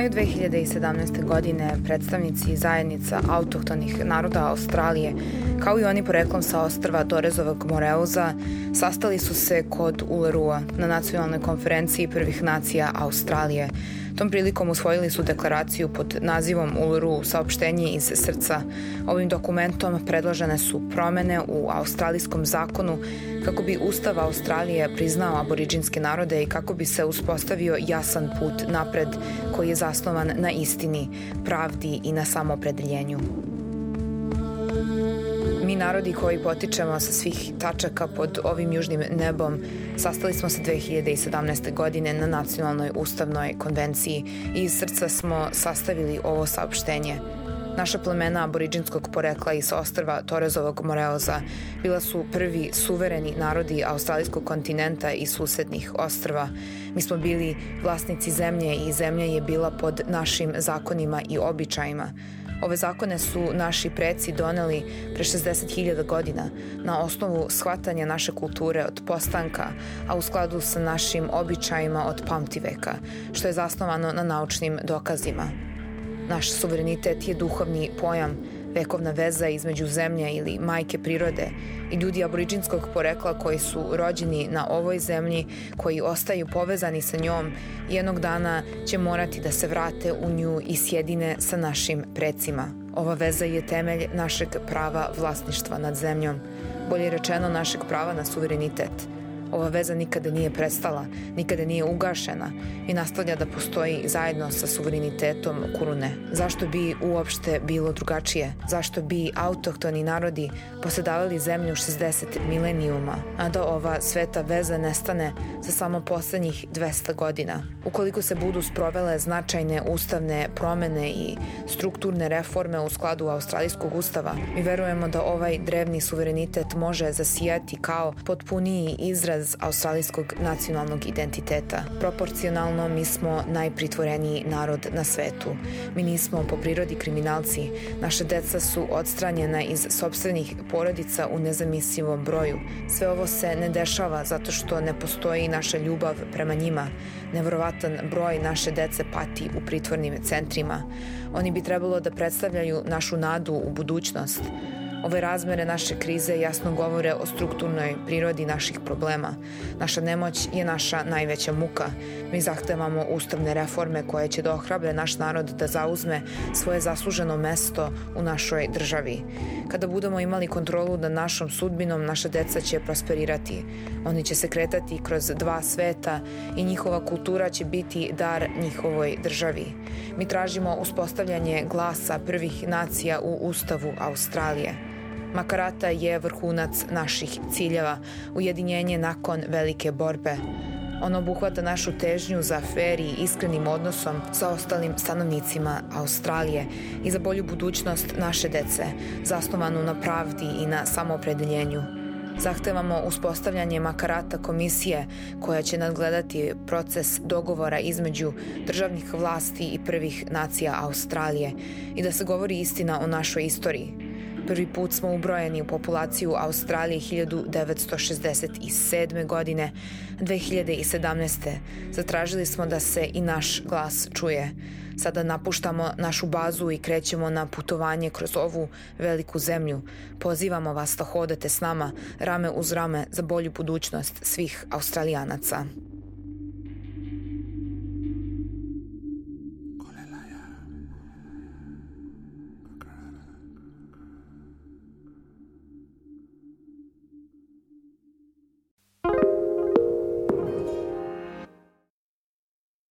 maju 2017. godine predstavnici zajednica autohtonih naroda Australije, kao i oni poreklom sa ostrva Torezovog Moreuza, sastali su se kod Ulerua na nacionalnoj konferenciji prvih nacija Australije. Tom prilikom usvojili su deklaraciju pod nazivom Uluru saopštenje iz srca. Ovim dokumentom predložene su promene u australijskom zakonu kako bi Ustav Australije priznao aboriđinske narode i kako bi se uspostavio jasan put napred koji je zasnovan na istini, pravdi i na samopredeljenju. Narodi koji potičemo sa svih tačaka pod ovim južnim nebom sastali smo se 2017. godine na Nacionalnoj ustavnoj konvenciji i iz srca smo sastavili ovo saopštenje – Naša plemena aboriđinskog porekla iz ostrva Torezovog Moreoza bila su prvi suvereni narodi australijskog kontinenta i susednih ostrva. Mi smo bili vlasnici zemlje i zemlja je bila pod našim zakonima i običajima. Ove zakone su naši preci doneli pre 60.000 godina na osnovu shvatanja naše kulture od postanka, a u skladu sa našim običajima od pamtiveka, što je zasnovano na naučnim dokazima. Naš suverenitet je duhovni pojam, vekovna veza između zemlje ili majke prirode i ljudi aboriđinskog porekla koji su rođeni na ovoj zemlji, koji ostaju povezani sa njom, jednog dana će morati da se vrate u nju i sjedine sa našim precima. Ova veza je temelj našeg prava vlasništva nad zemljom, bolje rečeno našeg prava na suverenitet – Ova veza nikada nije prestala, nikada nije ugašena i nastavlja da postoji zajedno sa suverenitetom Kurune. Zašto bi uopšte bilo drugačije? Zašto bi autohtoni narodi posedavali zemlju 60 milenijuma, a da ova sveta veza nestane za samo poslednjih 200 godina? Ukoliko se budu sprovele značajne ustavne promene i strukturne reforme u skladu Australijskog ustava, mi verujemo da ovaj drevni suverenitet može zasijati kao potpuniji izraz izraz australijskog nacionalnog identiteta. Proporcionalno mi smo najpritvoreniji narod na svetu. Mi nismo po prirodi kriminalci. Naše deca su odstranjena iz sobstvenih porodica u nezamislivom broju. Sve ovo se ne dešava zato što ne postoji naša ljubav prema njima. Nevrovatan broj naše dece pati u pritvornim centrima. Oni bi trebalo da predstavljaju našu nadu u budućnost. Ove razmere naše krize jasno govore o strukturnoj prirodi naših problema. Naša nemoć je naša najveća muka. Mi zahtevamo ustavne reforme koje će da ohrabre naš narod da zauzme svoje zasluženo mesto u našoj državi. Kada budemo imali kontrolu nad našom sudbinom, naša deca će prosperirati. Oni će se kretati kroz dva sveta i njihova kultura će biti dar njihovoj državi. Mi tražimo uspostavljanje glasa prvih nacija u Ustavu Australije. Makarata je vrhunac naših ciljeva, ujedinjenje nakon velike borbe. On obuhvata našu težnju za fair i iskrenim odnosom sa ostalim stanovnicima Australije i za bolju budućnost naše dece, zasnovanu na pravdi i na samoopredeljenju. Zahtevamo uspostavljanje makarata komisije koja će nadgledati proces dogovora između državnih vlasti i prvih nacija Australije i da se govori istina o našoj istoriji, Prvi put smo ubrojeni u populaciju Australije 1967. godine. 2017. Zatražili smo da se i naš glas čuje. Sada napuštamo našu bazu i krećemo na putovanje kroz ovu veliku zemlju. Pozivamo vas da hodate s nama rame uz rame za bolju budućnost svih Australijanaca.